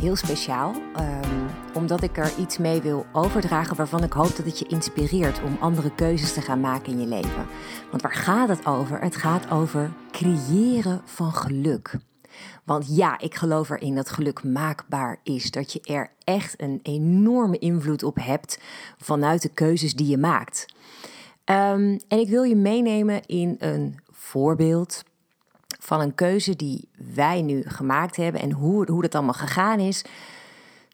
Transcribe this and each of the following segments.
heel speciaal, um, omdat ik er iets mee wil overdragen waarvan ik hoop dat het je inspireert om andere keuzes te gaan maken in je leven. Want waar gaat het over? Het gaat over creëren van geluk. Want ja, ik geloof erin dat geluk maakbaar is. Dat je er echt een enorme invloed op hebt vanuit de keuzes die je maakt. Um, en ik wil je meenemen in een voorbeeld van een keuze die wij nu gemaakt hebben en hoe, hoe dat allemaal gegaan is.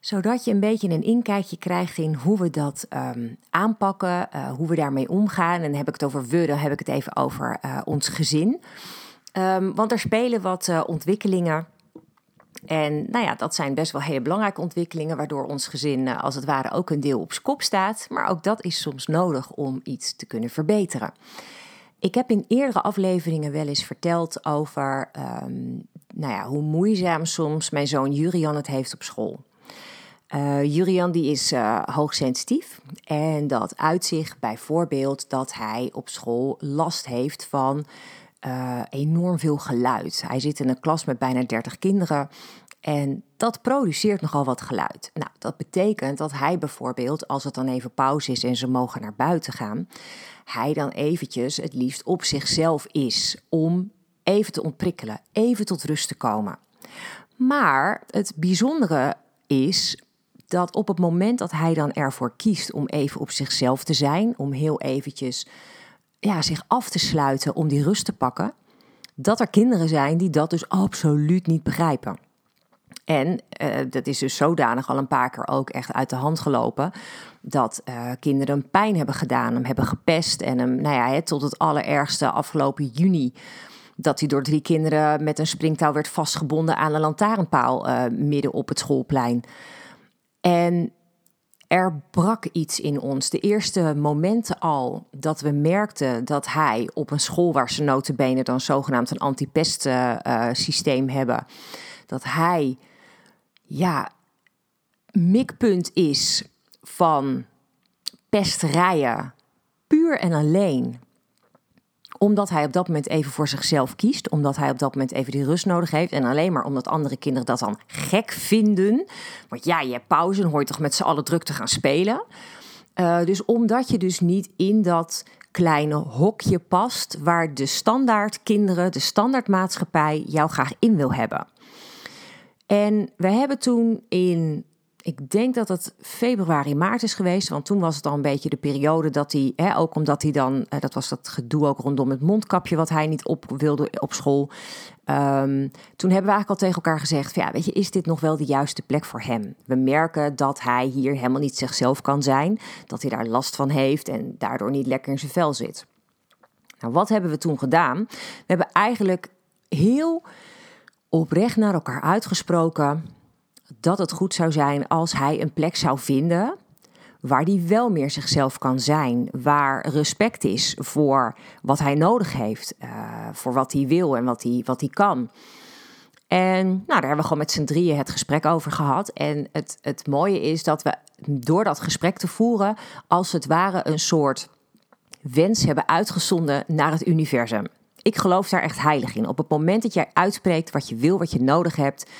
Zodat je een beetje een inkijkje krijgt in hoe we dat um, aanpakken, uh, hoe we daarmee omgaan. En dan heb ik het over we, dan heb ik het even over uh, ons gezin. Um, want er spelen wat uh, ontwikkelingen. En nou ja, dat zijn best wel hele belangrijke ontwikkelingen, waardoor ons gezin als het ware ook een deel op kop staat. Maar ook dat is soms nodig om iets te kunnen verbeteren. Ik heb in eerdere afleveringen wel eens verteld over um, nou ja, hoe moeizaam soms mijn zoon Jurian het heeft op school. Uh, Jurian die is uh, hoogsensitief en dat uitzicht bijvoorbeeld dat hij op school last heeft van uh, enorm veel geluid. Hij zit in een klas met bijna 30 kinderen en dat produceert nogal wat geluid. Nou, dat betekent dat hij bijvoorbeeld, als het dan even pauze is en ze mogen naar buiten gaan, hij dan eventjes het liefst op zichzelf is om even te ontprikkelen, even tot rust te komen. Maar het bijzondere is dat op het moment dat hij dan ervoor kiest om even op zichzelf te zijn, om heel eventjes ja, zich af te sluiten, om die rust te pakken, dat er kinderen zijn die dat dus absoluut niet begrijpen. En uh, dat is dus zodanig al een paar keer ook echt uit de hand gelopen. Dat uh, kinderen hem pijn hebben gedaan, hem hebben gepest. En hem, nou ja, tot het allerergste afgelopen juni. Dat hij door drie kinderen met een springtouw werd vastgebonden aan een lantaarnpaal uh, midden op het schoolplein. En er brak iets in ons. De eerste momenten al dat we merkten dat hij op een school waar ze notabene dan zogenaamd een antipest systeem hebben, dat hij ja, mikpunt is van pesterijen, puur en alleen omdat hij op dat moment even voor zichzelf kiest, omdat hij op dat moment even die rust nodig heeft en alleen maar omdat andere kinderen dat dan gek vinden. Want ja, je hebt pauze, dan hoor toch met z'n allen druk te gaan spelen. Uh, dus omdat je dus niet in dat kleine hokje past waar de standaard kinderen, de standaardmaatschappij jou graag in wil hebben. En we hebben toen in, ik denk dat het februari, maart is geweest, want toen was het al een beetje de periode dat hij, hè, ook omdat hij dan, eh, dat was dat gedoe ook rondom het mondkapje wat hij niet op wilde op school. Um, toen hebben we eigenlijk al tegen elkaar gezegd: ja, weet je, is dit nog wel de juiste plek voor hem? We merken dat hij hier helemaal niet zichzelf kan zijn, dat hij daar last van heeft en daardoor niet lekker in zijn vel zit. Nou, wat hebben we toen gedaan? We hebben eigenlijk heel oprecht naar elkaar uitgesproken dat het goed zou zijn als hij een plek zou vinden waar hij wel meer zichzelf kan zijn, waar respect is voor wat hij nodig heeft, uh, voor wat hij wil en wat hij, wat hij kan. En nou, daar hebben we gewoon met z'n drieën het gesprek over gehad. En het, het mooie is dat we door dat gesprek te voeren, als het ware een soort wens hebben uitgezonden naar het universum ik geloof daar echt heilig in. Op het moment dat jij uitspreekt wat je wil, wat je nodig hebt,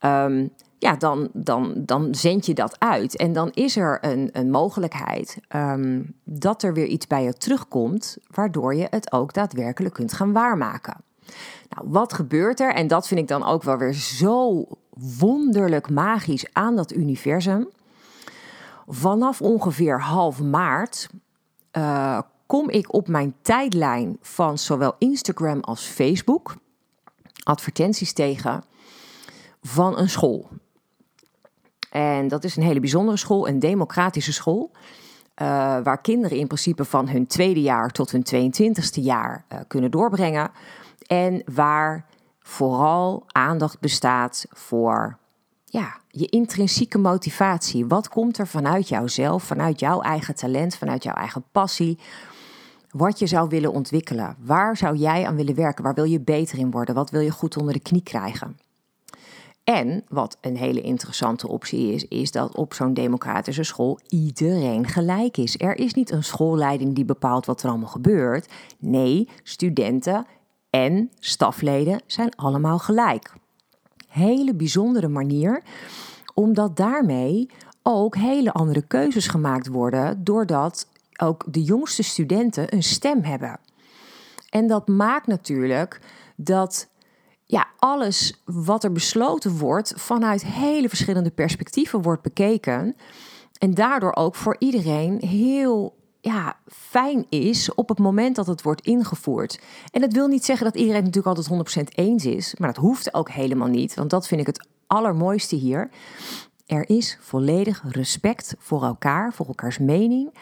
um, ja, dan, dan, dan zend je dat uit. En dan is er een, een mogelijkheid um, dat er weer iets bij je terugkomt, waardoor je het ook daadwerkelijk kunt gaan waarmaken. Nou, wat gebeurt er? En dat vind ik dan ook wel weer zo wonderlijk magisch aan dat universum. Vanaf ongeveer half maart uh, kom ik op mijn tijdlijn van zowel Instagram als Facebook advertenties tegen van een school. En dat is een hele bijzondere school, een democratische school. Uh, waar kinderen in principe van hun tweede jaar tot hun 22e jaar uh, kunnen doorbrengen. En waar vooral aandacht bestaat voor ja, je intrinsieke motivatie. Wat komt er vanuit jouzelf, vanuit jouw eigen talent, vanuit jouw eigen passie? Wat je zou willen ontwikkelen. Waar zou jij aan willen werken? Waar wil je beter in worden? Wat wil je goed onder de knie krijgen? En wat een hele interessante optie is, is dat op zo'n democratische school iedereen gelijk is. Er is niet een schoolleiding die bepaalt wat er allemaal gebeurt. Nee, studenten en stafleden zijn allemaal gelijk. Hele bijzondere manier, omdat daarmee ook hele andere keuzes gemaakt worden, doordat ook de jongste studenten een stem hebben. En dat maakt natuurlijk dat ja, alles wat er besloten wordt vanuit hele verschillende perspectieven wordt bekeken. En daardoor ook voor iedereen heel ja, fijn is op het moment dat het wordt ingevoerd. En dat wil niet zeggen dat iedereen natuurlijk altijd 100% eens is, maar dat hoeft ook helemaal niet, want dat vind ik het allermooiste hier. Er is volledig respect voor elkaar, voor elkaars mening,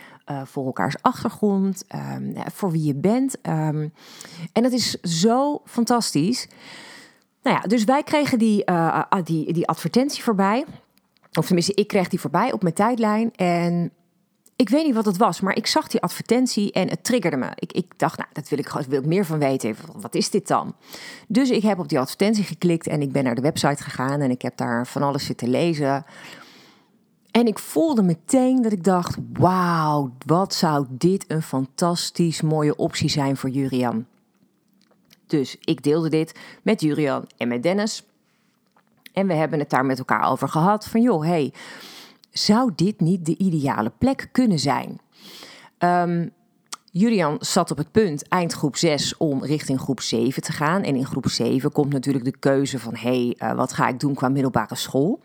voor elkaars achtergrond, um, voor wie je bent. Um, en dat is zo fantastisch. Nou ja, dus wij kregen die, uh, die, die advertentie voorbij. Of tenminste, ik kreeg die voorbij op mijn tijdlijn. En ik weet niet wat het was, maar ik zag die advertentie en het triggerde me. Ik, ik dacht, nou, dat wil ik, wil ik meer van weten. Wat is dit dan? Dus ik heb op die advertentie geklikt en ik ben naar de website gegaan en ik heb daar van alles zitten lezen. En ik voelde meteen dat ik dacht: wauw, wat zou dit een fantastisch mooie optie zijn voor Jurian. Dus ik deelde dit met Jurian en met Dennis. En we hebben het daar met elkaar over gehad. Van joh, hey, zou dit niet de ideale plek kunnen zijn? Um, Julian zat op het punt eind groep 6 om richting groep 7 te gaan. En in groep 7 komt natuurlijk de keuze van: hé, hey, uh, wat ga ik doen qua middelbare school?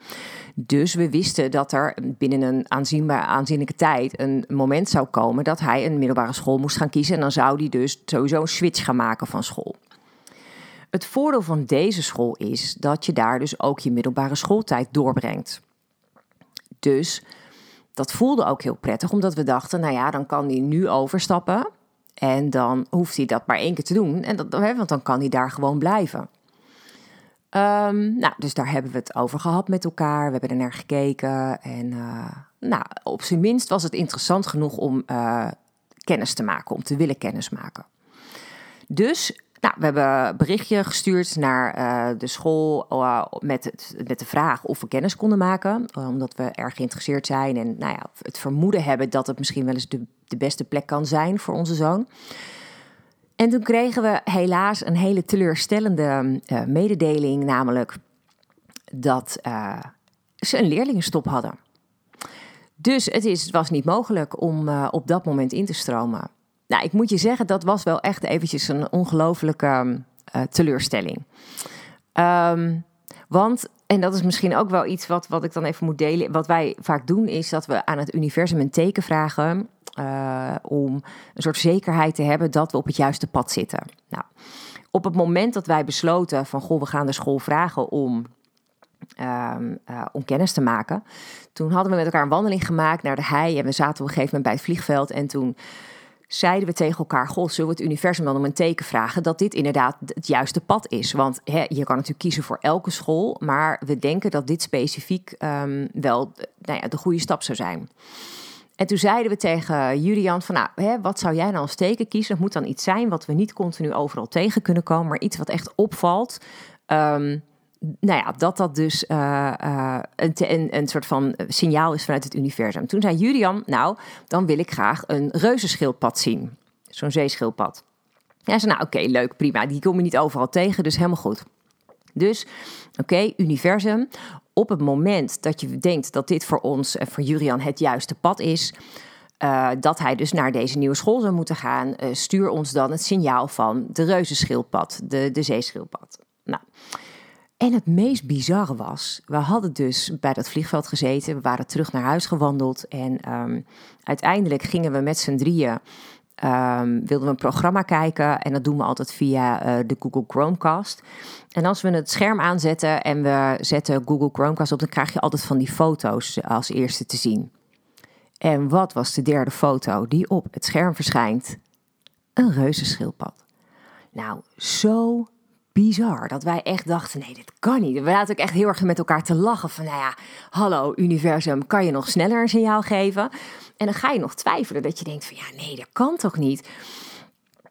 Dus we wisten dat er binnen een aanzienbare, aanzienlijke tijd een moment zou komen dat hij een middelbare school moest gaan kiezen. En dan zou hij dus sowieso een switch gaan maken van school. Het voordeel van deze school is dat je daar dus ook je middelbare schooltijd doorbrengt. Dus dat voelde ook heel prettig, omdat we dachten, nou ja, dan kan hij nu overstappen. En dan hoeft hij dat maar één keer te doen. En dat, want dan kan hij daar gewoon blijven. Um, nou, dus daar hebben we het over gehad met elkaar. We hebben er naar gekeken. En uh, nou, op zijn minst was het interessant genoeg om uh, kennis te maken, om te willen kennis maken. Dus nou, we hebben een berichtje gestuurd naar uh, de school met, met de vraag of we kennis konden maken. Omdat we erg geïnteresseerd zijn en nou ja, het vermoeden hebben dat het misschien wel eens de, de beste plek kan zijn voor onze zoon. En toen kregen we helaas een hele teleurstellende uh, mededeling, namelijk dat ze een leerlingenstop hadden. Dus het, is, het was niet mogelijk om op dat moment in te stromen. Nou, ik moet je zeggen, dat was wel echt eventjes een ongelofelijke uh, teleurstelling. Um, want, en dat is misschien ook wel iets wat, wat ik dan even moet delen. Wat wij vaak doen, is dat we aan het universum een teken vragen. Uh, om een soort zekerheid te hebben dat we op het juiste pad zitten. Nou, op het moment dat wij besloten van goh, we gaan de school vragen om Um, uh, om kennis te maken. Toen hadden we met elkaar een wandeling gemaakt naar de hei en we zaten op een gegeven moment bij het vliegveld en toen zeiden we tegen elkaar: Goh, zullen we het universum dan om een teken vragen dat dit inderdaad het juiste pad is? Want je kan natuurlijk kiezen voor elke school, maar we denken dat dit specifiek um, wel nou ja, de goede stap zou zijn. En toen zeiden we tegen Julian van, nou, hè, wat zou jij nou als teken kiezen? Het moet dan iets zijn wat we niet continu overal tegen kunnen komen, maar iets wat echt opvalt. Um, nou ja, dat dat dus uh, uh, een, een, soort van signaal is vanuit het universum. Toen zei Julian, nou, dan wil ik graag een reuzenschildpad zien. Zo'n zeeschildpad. Hij zei, nou oké, leuk, prima. Die kom je niet overal tegen, dus helemaal goed. Dus, oké, universum. Op het moment dat je denkt dat dit voor ons en voor Julian het juiste pad is... Uh, dat hij dus naar deze nieuwe school zou moeten gaan... stuur ons dan het signaal van de reuzenschildpad, de, de zeeschildpad. Nou... En het meest bizarre was, we hadden dus bij dat vliegveld gezeten, we waren terug naar huis gewandeld en um, uiteindelijk gingen we met z'n drieën, um, wilden we een programma kijken en dat doen we altijd via uh, de Google Chromecast. En als we het scherm aanzetten en we zetten Google Chromecast op, dan krijg je altijd van die foto's als eerste te zien. En wat was de derde foto die op het scherm verschijnt? Een reuzenschildpad. Nou, zo bizar. Dat wij echt dachten, nee, dit kan niet. We zaten ook echt heel erg met elkaar te lachen. Van, nou ja, hallo universum, kan je nog sneller een signaal geven? En dan ga je nog twijfelen dat je denkt van, ja, nee, dat kan toch niet?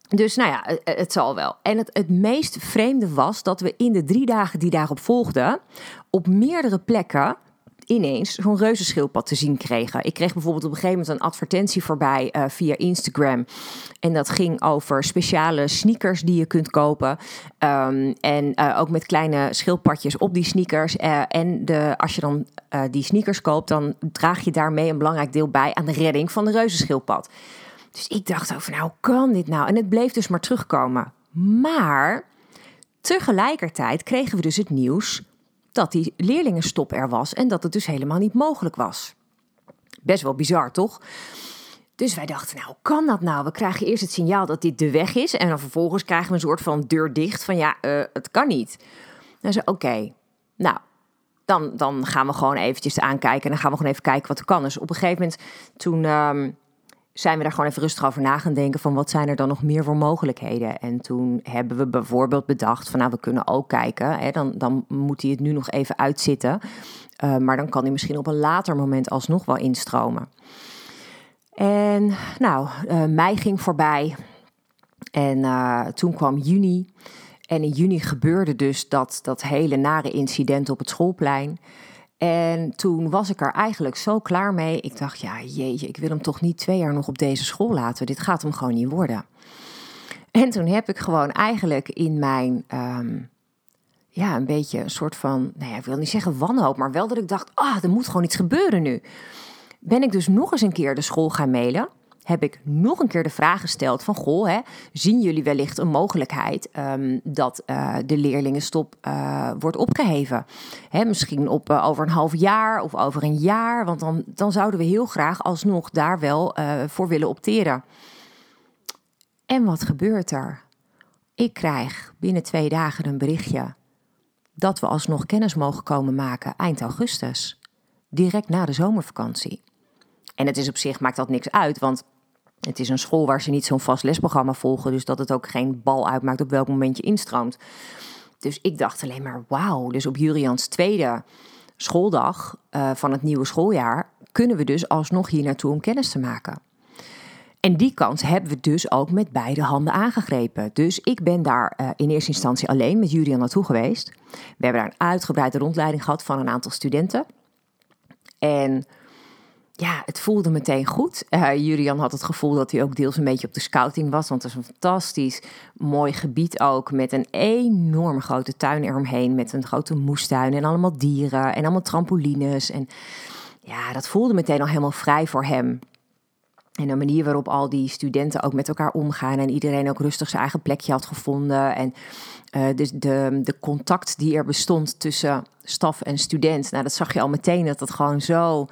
Dus nou ja, het, zal wel. En het, het meest vreemde was dat we in de drie dagen die daarop volgden, op meerdere plekken ineens zo'n reuzenschildpad te zien kregen. Ik kreeg bijvoorbeeld op een gegeven moment een advertentie voorbij uh, via Instagram. En dat ging over speciale sneakers die je kunt kopen. Um, en uh, ook met kleine schildpadjes op die sneakers. Uh, en de, als je dan die sneakers koopt, dan draag je daarmee een belangrijk deel bij aan de redding van de reuzenschildpad. Dus ik dacht over, nou, kan dit nou? En het bleef dus maar terugkomen. Maar tegelijkertijd kregen we dus het nieuws dat die leerlingenstop er was en dat het dus helemaal niet mogelijk was. Best wel bizar, toch? Dus wij dachten, nou, hoe kan dat nou? We krijgen eerst het signaal dat dit de weg is en dan vervolgens krijgen we een soort van deur dicht van ja, uh, het kan niet. Dan zei oké, nou, dan, dan gaan we gewoon eventjes aankijken en dan gaan we gewoon even kijken wat er kan. Dus op een gegeven moment toen... Um, zijn we daar gewoon even rustig over na gaan denken van wat zijn er dan nog meer voor mogelijkheden. En toen hebben we bijvoorbeeld bedacht van nou we kunnen ook kijken, hè, dan, dan moet hij het nu nog even uitzitten. Uh, maar dan kan hij misschien op een later moment alsnog wel instromen. En nou, uh, mei ging voorbij en uh, toen kwam juni. En in juni gebeurde dus dat, dat hele nare incident op het schoolplein. En toen was ik er eigenlijk zo klaar mee. Ik dacht, ja, jeetje, ik wil hem toch niet twee jaar nog op deze school laten. Dit gaat hem gewoon niet worden. En toen heb ik gewoon eigenlijk in mijn, um, ja, een beetje een soort van, nou ja, ik wil niet zeggen wanhoop, maar wel dat ik dacht, ah, er moet gewoon iets gebeuren nu. Ben ik dus nog eens een keer de school gaan mailen heb ik nog een keer de vraag gesteld van... goh, hè, zien jullie wellicht een mogelijkheid um, dat uh, de leerlingenstop uh, wordt opgeheven? Hè, misschien op, uh, over een half jaar of over een jaar. Want dan, dan zouden we heel graag alsnog daar wel voor willen opteren. En wat gebeurt er? Ik krijg binnen twee dagen een berichtje... dat we alsnog kennis mogen komen maken eind augustus. Direct na de zomervakantie. En het is op zich, maakt dat niks uit, want het is een school waar ze niet zo'n vast lesprogramma volgen, dus dat het ook geen bal uitmaakt op welk moment je instroomt. Dus ik dacht alleen maar, wauw, dus op Jurians tweede schooldag uh, van het nieuwe schooljaar kunnen we dus alsnog hier naartoe om kennis te maken. En die kans hebben we dus ook met beide handen aangegrepen. Dus ik ben daar uh, in eerste instantie alleen met Julian naartoe geweest. We hebben daar een uitgebreide rondleiding gehad van een aantal studenten. En ja, het voelde meteen goed. Uh, Julian had het gevoel dat hij ook deels een beetje op de scouting was. Want het is een fantastisch mooi gebied ook. Met een enorm grote tuin eromheen. Met een grote moestuin en allemaal dieren en allemaal trampolines. En ja, dat voelde meteen al helemaal vrij voor hem. En de manier waarop al die studenten ook met elkaar omgaan. En iedereen ook rustig zijn eigen plekje had gevonden. En dus de, de contact die er bestond tussen staf en student. Nou, dat zag je al meteen dat dat gewoon zo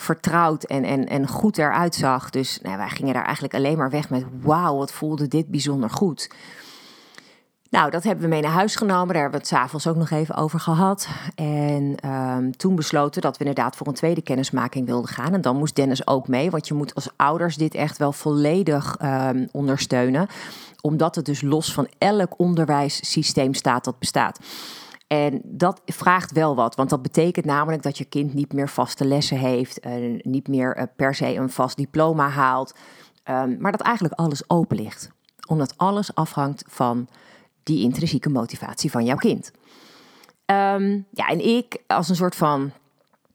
vertrouwd en, en, en goed eruit zag. Dus nou, wij gingen daar eigenlijk alleen maar weg met: wauw, wat voelde dit bijzonder goed. Nou, dat hebben we mee naar huis genomen. Daar hebben we het s'avonds ook nog even over gehad. En um, toen besloten dat we inderdaad voor een tweede kennismaking wilden gaan. En dan moest Dennis ook mee, want je moet als ouders dit echt wel volledig um, ondersteunen. Omdat het dus los van elk onderwijssysteem staat dat bestaat. En dat vraagt wel wat, want dat betekent namelijk dat je kind niet meer vaste lessen heeft, uh, niet meer uh, per se een vast diploma haalt, um, maar dat eigenlijk alles open ligt. Omdat alles afhangt van die intrinsieke motivatie van jouw kind. Um, ja, en ik als een soort van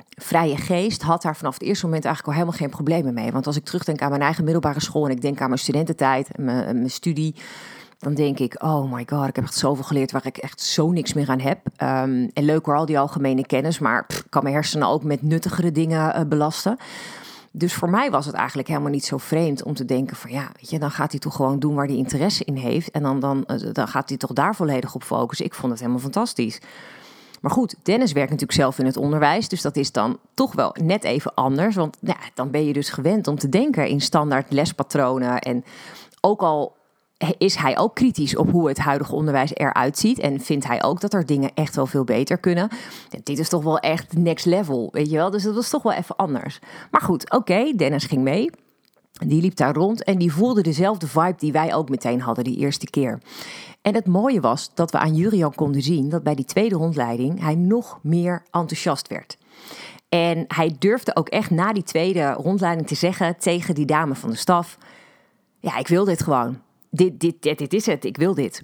vrije geest had daar vanaf het eerste moment eigenlijk al helemaal geen problemen mee. Want als ik terugdenk aan mijn eigen middelbare school en ik denk aan mijn studententijd, mijn studie, dan denk ik, oh my god, ik heb echt zoveel geleerd waar ik echt zo niks meer aan heb. Um, en leuk hoor, al die algemene kennis, maar kan mijn hersenen ook met nuttigere dingen uh, belasten. Dus voor mij was het eigenlijk helemaal niet zo vreemd om te denken van ja, weet je, dan gaat hij toch gewoon doen waar hij interesse in heeft. En dan, dan, uh, dan gaat hij toch daar volledig op focussen. Ik vond het helemaal fantastisch. Maar goed, Dennis werkt natuurlijk zelf in het onderwijs, dus dat is dan toch wel net even anders. Want ja, dan ben je dus gewend om te denken in standaard lespatronen. En ook al is hij ook kritisch op hoe het huidige onderwijs eruit ziet. En vindt hij ook dat er dingen echt wel veel beter kunnen. dit is toch wel echt next level, weet je wel. Dus dat was toch wel even anders. Maar goed, oké, Dennis ging mee. Die liep daar rond en die voelde dezelfde vibe die wij ook meteen hadden die eerste keer. En het mooie was dat we aan Jurian konden zien dat bij die tweede rondleiding hij nog meer enthousiast werd. En hij durfde ook echt na die tweede rondleiding te zeggen tegen die dame van de staf: Ja, ik wil dit gewoon. Dit, dit, dit, dit is het, ik wil dit.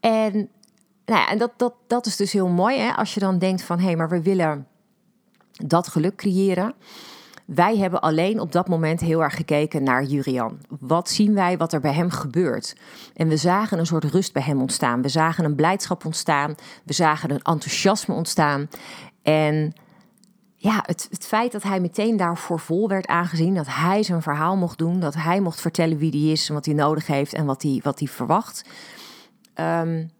En, nou ja, en dat, dat, dat is dus heel mooi hè? als je dan denkt: van hé, hey, maar we willen dat geluk creëren. Wij hebben alleen op dat moment heel erg gekeken naar Jurian. Wat zien wij wat er bij hem gebeurt? En we zagen een soort rust bij hem ontstaan. We zagen een blijdschap ontstaan. We zagen een enthousiasme ontstaan. En ja, het, het feit dat hij meteen daarvoor vol werd aangezien, dat hij zijn verhaal mocht doen, dat hij mocht vertellen wie hij is wat hij nodig heeft en wat hij, wat hij verwacht. Um,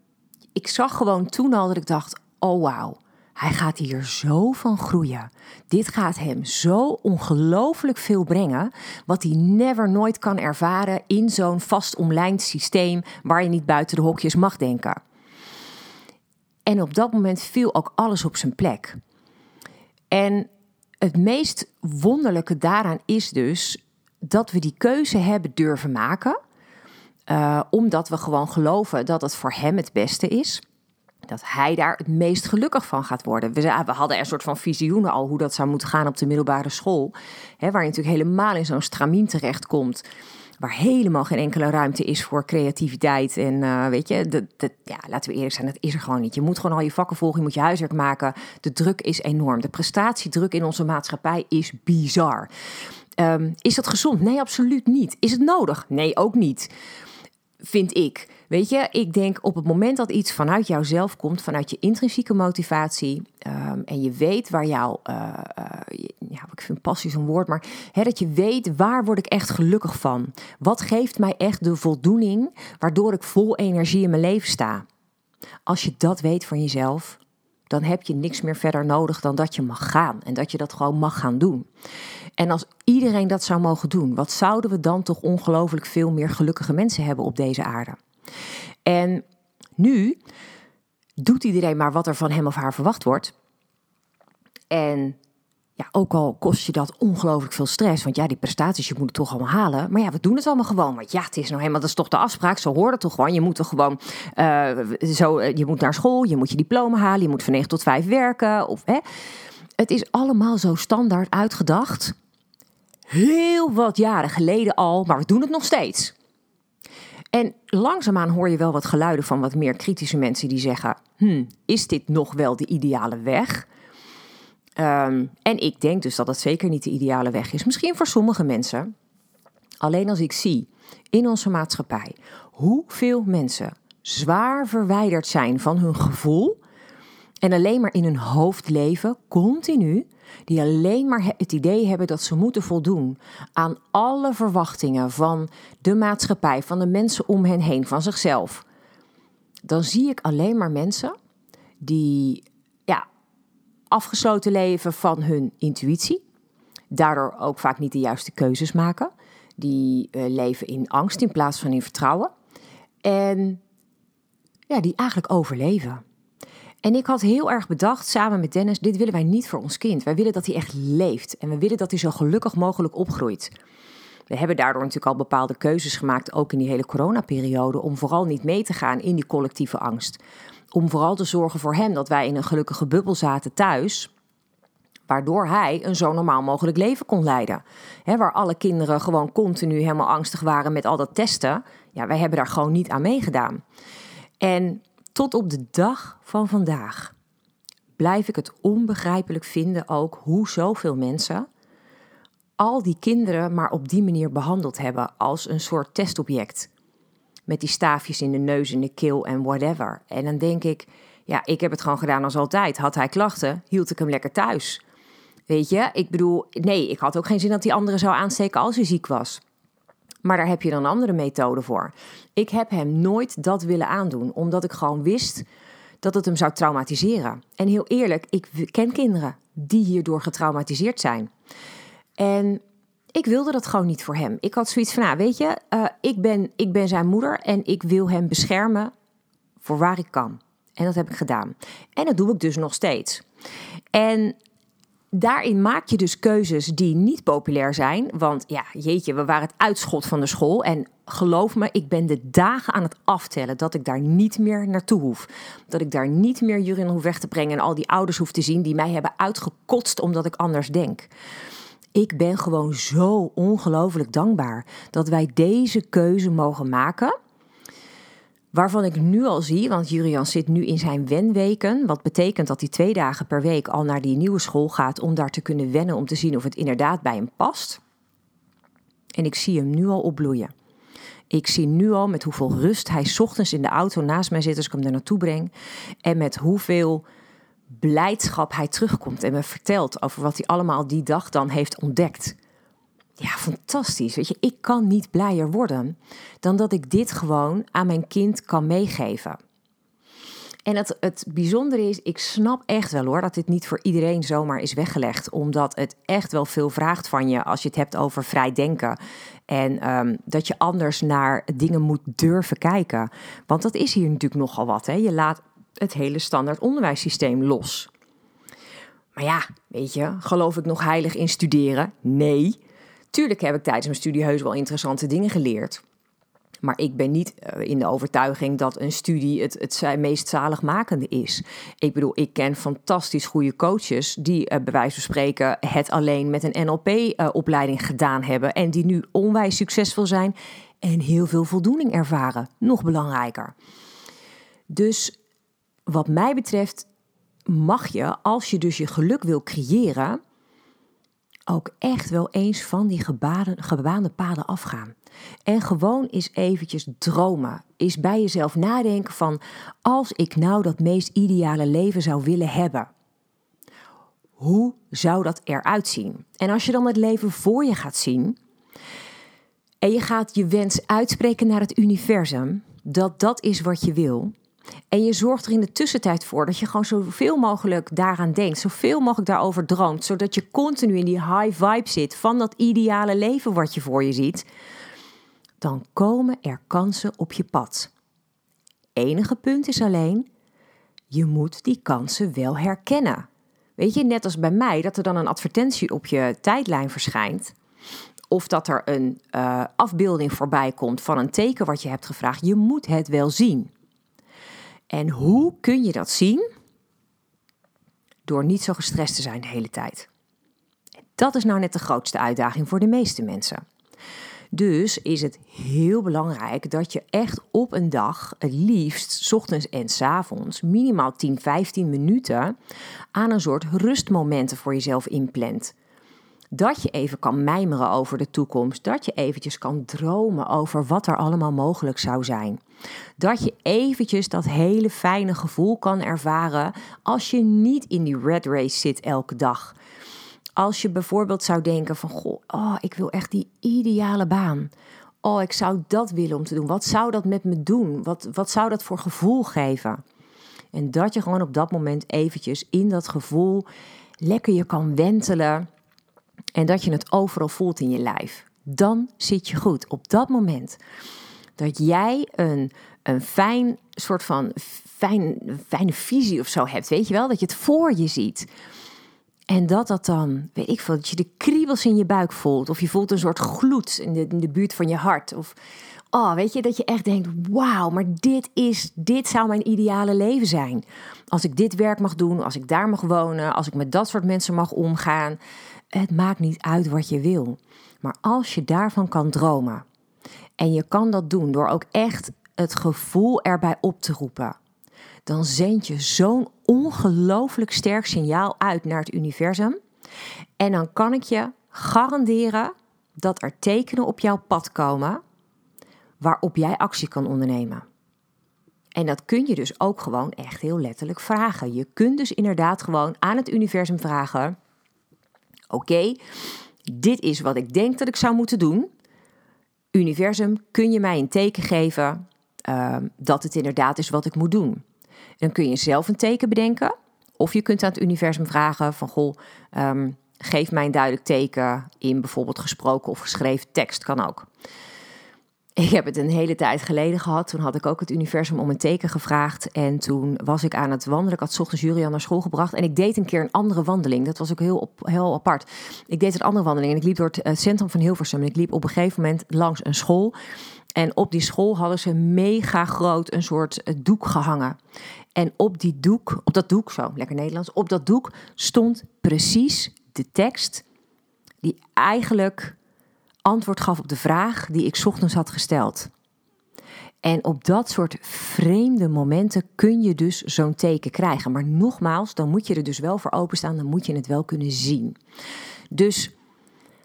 ik zag gewoon toen al dat ik dacht: oh wauw, hij gaat hier zo van groeien. Dit gaat hem zo ongelooflijk veel brengen, wat hij never nooit kan ervaren in zo'n vast omlijnd systeem waar je niet buiten de hokjes mag denken. En op dat moment viel ook alles op zijn plek. En het meest wonderlijke daaraan is dus dat we die keuze hebben durven maken, uh, omdat we gewoon geloven dat het voor hem het beste is dat hij daar het meest gelukkig van gaat worden. We, hadden een soort van visioenen al hoe dat zou moeten gaan op de middelbare school. Hè, waar je natuurlijk helemaal in zo'n stramien terechtkomt. Waar helemaal geen enkele ruimte is voor creativiteit. En uh, weet je, de, de, ja, laten we eerlijk zijn, dat is er gewoon niet. Je moet gewoon al je vakken volgen, je moet je huiswerk maken. De druk is enorm. De prestatiedruk in onze maatschappij is bizar. Um, is dat gezond? Nee, absoluut niet. Is het nodig? Nee, ook niet. Vind ik. Weet je, ik denk op het moment dat iets vanuit jouzelf komt, vanuit je intrinsieke motivatie, ehm, en je weet waar jouw, uh, uh, ja, ik vind passie zo'n woord, maar hè, dat je weet waar word ik echt gelukkig van? Wat geeft mij echt de voldoening waardoor ik vol energie in mijn leven sta? Als je dat weet van jezelf, dan heb je niks meer verder nodig dan dat je mag gaan en dat je dat gewoon mag gaan doen. En als iedereen dat zou mogen doen, wat zouden we dan toch ongelooflijk veel meer gelukkige mensen hebben op deze aarde? En nu doet iedereen maar wat er van hem of haar verwacht wordt. En ja, ook al kost je dat ongelooflijk veel stress. Want ja, die prestaties, je moet het toch allemaal halen. Maar ja, we doen het allemaal gewoon. Want ja, het is nou helemaal, dat is toch de afspraak. Zo hoort het toch gewoon. Je moet toch gewoon, uh, zo, eh, je moet naar school, je moet je diploma halen. Je moet van 9 tot 5 werken. Of, hè. Het is allemaal zo standaard uitgedacht. Heel wat jaren geleden al, maar we doen het nog steeds. En langzaamaan hoor je wel wat geluiden van wat meer kritische mensen die zeggen: hmm, is dit nog wel de ideale weg? Um, en ik denk dus dat het zeker niet de ideale weg is. Misschien voor sommige mensen. Alleen als ik zie in onze maatschappij hoeveel mensen zwaar verwijderd zijn van hun gevoel en alleen maar in hun hoofd leven, continu, die alleen maar het idee hebben dat ze moeten voldoen aan alle verwachtingen van de maatschappij, van de mensen om hen heen, van zichzelf, dan zie ik alleen maar mensen die ja, afgesloten leven van hun intuïtie, daardoor ook vaak niet de juiste keuzes maken, die uh, leven in angst in plaats van in vertrouwen en ja, die eigenlijk overleven. En ik had heel erg bedacht, samen met Dennis, dit willen wij niet voor ons kind. Wij willen dat hij echt leeft en we willen dat hij zo gelukkig mogelijk opgroeit. We hebben daardoor natuurlijk al bepaalde keuzes gemaakt, ook in die hele coronaperiode, om vooral niet mee te gaan in die collectieve angst. Om vooral te zorgen voor hem dat wij in een gelukkige bubbel zaten thuis, waardoor hij een zo normaal mogelijk leven kon leiden. waar alle kinderen gewoon continu helemaal angstig waren met al dat testen. Ja, wij hebben daar gewoon niet aan meegedaan. En tot op de dag van vandaag blijf ik het onbegrijpelijk vinden ook hoe zoveel mensen al die kinderen maar op die manier behandeld hebben als een soort testobject. Met die staafjes in de neus, in de keel en whatever. En dan denk ik, ja, ik heb het gewoon gedaan als altijd. Had hij klachten, hield ik hem lekker thuis. Weet je, ik bedoel, nee, ik had ook geen zin dat die andere zou aansteken als hij ziek was. Maar daar heb je dan andere methoden voor. Ik heb hem nooit dat willen aandoen, omdat ik gewoon wist dat het hem zou traumatiseren. En heel eerlijk, ik ken kinderen die hierdoor getraumatiseerd zijn. En ik wilde dat gewoon niet voor hem. Ik had zoiets van, nou, weet je, uh, ik, ben, ik ben zijn moeder en ik wil hem beschermen voor waar ik kan. En dat heb ik gedaan. En dat doe ik dus nog steeds. En daarin maak je dus keuzes die niet populair zijn. Want ja, jeetje, we waren het uitschot van de school. En geloof me, ik ben de dagen aan het aftellen dat ik daar niet meer naartoe hoef. Dat ik daar niet meer Jurin hoef weg te brengen en al die ouders hoef te zien die mij hebben uitgekotst omdat ik anders denk. Ik ben gewoon zo ongelooflijk dankbaar dat wij deze keuze mogen maken. Waarvan ik nu al zie, want Jurian zit nu in zijn wenweken. Wat betekent dat hij twee dagen per week al naar die nieuwe school gaat om daar te kunnen wennen, om te zien of het inderdaad bij hem past. En ik zie hem nu al opbloeien. Ik zie nu al met hoeveel rust hij ochtends in de auto naast mij zit als ik hem daar naartoe breng. En met hoeveel blijdschap hij terugkomt en me vertelt over wat hij allemaal die dag dan heeft ontdekt. Ja, fantastisch. Weet je, ik kan niet blijer worden dan dat ik dit gewoon aan mijn kind kan meegeven. En het, het bijzondere is, ik snap echt wel hoor dat dit niet voor iedereen zomaar is weggelegd. Omdat het echt wel veel vraagt van je als je het hebt over vrij denken. En ehm, dat je anders naar dingen moet durven kijken. Want dat is hier natuurlijk nogal wat. Hè? Je laat het hele standaard onderwijssysteem los. Maar ja, weet je, geloof ik nog heilig in studeren? Nee. Tuurlijk heb ik tijdens mijn studie heus wel interessante dingen geleerd. Maar ik ben niet eh, in de overtuiging dat een studie het, het meest zaligmakende is. Ik bedoel, ik ken fantastisch goede coaches die uh, bij wijze van spreken het alleen met een NLP-opleiding eh, gedaan hebben. En die nu onwijs succesvol zijn en heel veel voldoening ervaren. Nog belangrijker. Dus wat mij betreft mag je, als je dus je geluk wil creëren, ook echt wel eens van die gebaande, paden afgaan. En gewoon eens eventjes dromen. Is bij jezelf nadenken van als ik nou dat meest ideale leven zou willen hebben. Hoe zou dat eruit zien? En als je dan het leven voor je gaat zien en je gaat je wens uitspreken naar het universum, dat dat is wat je wil, en je zorgt er in de tussentijd voor dat je gewoon zoveel mogelijk daaraan denkt, zoveel mogelijk daarover droomt, zodat je continu in die high vibe zit van dat ideale leven wat je voor je ziet. Dan komen er kansen op je pad. Enige punt is alleen, je moet die kansen wel herkennen. Weet je, net als bij mij, dat er dan een advertentie op je tijdlijn verschijnt. Of dat er een uh, afbeelding voorbij komt van een teken wat je hebt gevraagd. Je moet het wel zien. En hoe kun je dat zien? Door niet zo gestrest te zijn de hele tijd. Dat is nou net de grootste uitdaging voor de meeste mensen. Dus is het heel belangrijk dat je echt op een dag, het liefst ochtends en s avonds, minimaal 10, 15 minuten aan een soort rustmomenten voor jezelf inplant. Dat je even kan mijmeren over de toekomst. Dat je eventjes kan dromen over wat er allemaal mogelijk zou zijn. Dat je eventjes dat hele fijne gevoel kan ervaren als je niet in die red race zit elke dag. Als je bijvoorbeeld zou denken van, goh, oh, ik wil echt die ideale baan. Oh, ik zou dat willen om te doen. Wat zou dat met me doen? Wat, wat zou dat voor gevoel geven? En dat je gewoon op dat moment eventjes in dat gevoel lekker je kan wentelen en dat je het overal voelt in je lijf. Dan zit je goed. Op dat moment dat jij een, een fijn soort van fijn, fijne visie of zo hebt, weet je wel, dat je het voor je ziet. En dat dat dan, weet ik veel, dat je de kriebels in je buik voelt. Of je voelt een soort gloed in de, in de buurt van je hart. Of, oh, weet je, dat je echt denkt, wauw, maar dit is, dit zou mijn ideale leven zijn. Als ik dit werk mag doen, als ik daar mag wonen, als ik met dat soort mensen mag omgaan het maakt niet uit wat je wil. Maar als je daarvan kan dromen. En je kan dat doen door ook echt het gevoel erbij op te roepen. Dan zend je zo'n ongelooflijk sterk signaal uit naar het universum. En dan kan ik je garanderen dat er tekenen op jouw pad komen waarop jij actie kan ondernemen. En dat kun je dus ook gewoon echt heel letterlijk vragen. Je kunt dus inderdaad gewoon aan het universum vragen: Oké, dit is wat ik denk dat ik zou moeten doen. Universum, kun je mij een teken geven ehm, dat het inderdaad is wat ik moet doen? Dan kun je zelf een teken bedenken. Of je kunt aan het universum vragen van goh, ehm, geef mij een duidelijk teken in bijvoorbeeld gesproken of geschreven tekst, kan ook. Ik heb het een hele tijd geleden gehad. Toen had ik ook het universum om een teken gevraagd. En toen was ik aan het wandelen. Ik had ochtends Julian naar school gebracht. En ik deed een keer een andere wandeling. Dat was ook heel, op, heel apart. Ik deed een andere wandeling. En ik liep door het centrum van Hilversum. En ik liep op een gegeven moment langs een school. En op die school hadden ze mega groot een soort eh, doek gehangen. En op die doek, op dat doek, zo lekker Nederlands, op dat doek stond precies de tekst die eigenlijk antwoord gaf op de vraag die ik ochtends had gesteld. En op dat soort vreemde momenten kun je dus zo'n teken krijgen. Maar nogmaals, dan moet je er dus wel voor openstaan, dan moet je het wel kunnen zien. Dus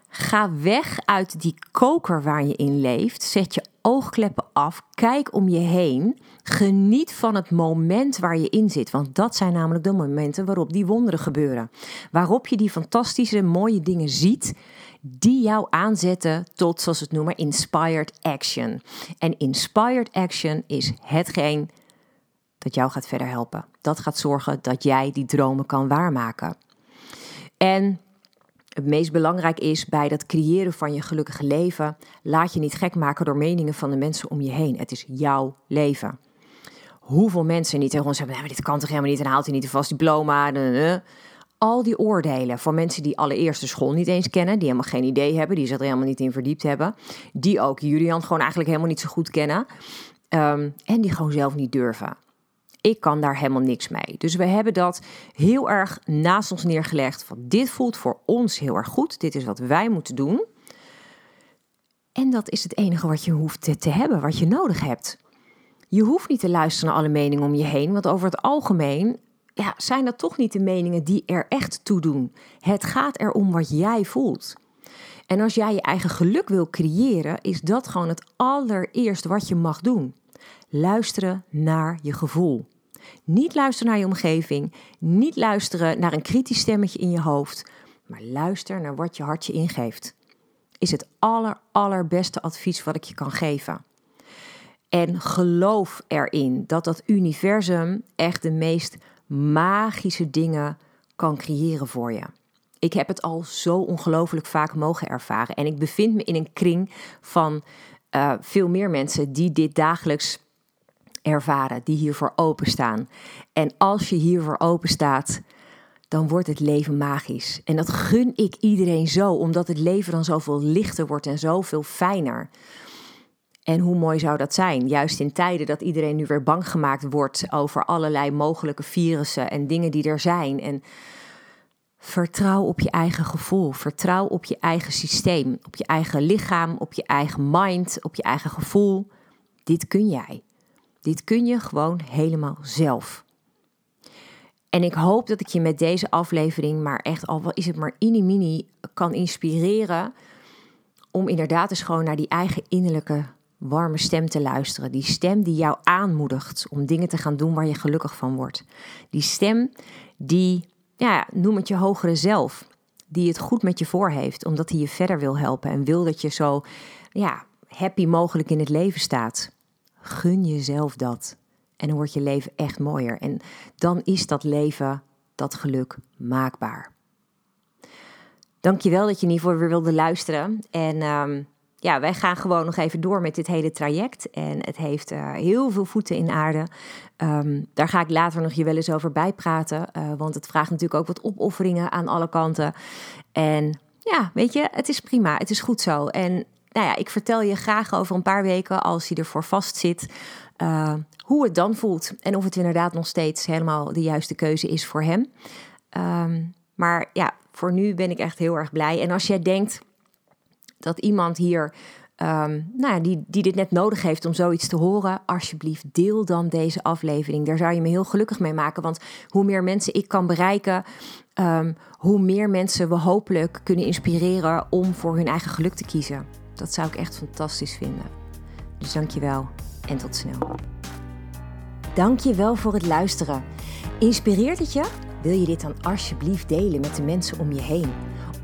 ga weg uit die koker waar je in leeft. Zet je oogkleppen af. Kijk om je heen. Geniet van het moment waar je in zit. Want dat zijn namelijk de momenten waarop die wonderen gebeuren. Waarop je die fantastische, mooie dingen ziet. Die jou aanzetten tot, zoals het noemen, inspired action. En inspired action is hetgeen dat jou gaat verder helpen. Dat gaat zorgen dat jij die dromen kan waarmaken. En het meest belangrijk is bij dat creëren van je gelukkige leven, laat je niet gek maken door meningen van de mensen om je heen. Het is jouw leven. Hoeveel mensen niet tegen ons hebben, nee, dit kan toch helemaal niet en haalt hij niet een vast diploma. Al die oordelen van mensen die allereerst de school niet eens kennen, die helemaal geen idee hebben, die zich er helemaal niet in verdiept hebben, die ook Julian gewoon eigenlijk helemaal niet zo goed kennen um, en die gewoon zelf niet durven. Ik kan daar helemaal niks mee. Dus we hebben dat heel erg naast ons neergelegd. Van dit voelt voor ons heel erg goed. Dit is wat wij moeten doen. En dat is het enige wat je hoeft te, te hebben, wat je nodig hebt. Je hoeft niet te luisteren naar alle meningen om je heen, want over het algemeen ja, zijn dat toch niet de meningen die er echt toe doen. Het gaat erom wat jij voelt. En als jij je eigen geluk wil creëren, is dat gewoon het allereerst wat je mag doen. Luisteren naar je gevoel. Niet luisteren naar je omgeving, niet luisteren naar een kritisch stemmetje in je hoofd, maar luister naar wat je hart je ingeeft. Is het aller, allerbeste advies wat ik je kan geven. En geloof erin dat dat universum echt de meest magische dingen kan creëren voor je. Ik heb het al zo ongelooflijk vaak mogen ervaren. En ik bevind me in een kring van uh, veel meer mensen die dit dagelijks ervaren, die hiervoor openstaan. En als je hiervoor openstaat, dan wordt het leven magisch. En dat gun ik iedereen zo, omdat het leven dan zoveel lichter wordt en zoveel fijner. En hoe mooi zou dat zijn? Juist in tijden dat iedereen nu weer bang gemaakt wordt over allerlei mogelijke virussen en dingen die er zijn. En vertrouw op je eigen gevoel. Vertrouw op je eigen systeem, op je eigen lichaam, op je eigen mind, op je eigen gevoel. Dit kun jij. Dit kun je gewoon helemaal zelf. En ik hoop dat ik je met deze aflevering, maar echt al is het maar mini-mini, kan inspireren om inderdaad eens gewoon naar die eigen innerlijke warme stem te luisteren. Die stem die jou aanmoedigt om dingen te gaan doen waar je gelukkig van wordt. Die stem die, ja, noem het je hogere zelf, die het goed met je voor heeft, omdat hij je verder wil helpen en wil dat je zo ja, happy mogelijk in het leven staat. Gun jezelf dat. En dan wordt je leven echt mooier. En dan is dat leven, dat geluk, maakbaar. Dankjewel dat je in ieder geval weer wilde luisteren. En ehm, ja, wij gaan gewoon nog even door met dit hele traject. En het heeft uh, heel veel voeten in aarde. Um, daar ga ik later nog je wel eens over bijpraten. Uh, want het vraagt natuurlijk ook wat opofferingen aan alle kanten. En ja, weet je, het is prima. Het is goed zo. En nou ja, ik vertel je graag over een paar weken, als hij ervoor vast zit, uh, hoe het dan voelt. En of het inderdaad nog steeds helemaal de juiste keuze is voor hem. Um, maar ja, voor nu ben ik echt heel erg blij. En als jij denkt dat iemand hier Um, nou, die, die dit net nodig heeft om zoiets te horen, alsjeblieft deel dan deze aflevering. Daar zou je me heel gelukkig mee maken. Want hoe meer mensen ik kan bereiken, um, hoe meer mensen we hopelijk kunnen inspireren om voor hun eigen geluk te kiezen. Dat zou ik echt fantastisch vinden. Dus dankjewel en tot snel. Dankjewel voor het luisteren. Inspireert het je? Wil je dit dan alsjeblieft delen met de mensen om je heen?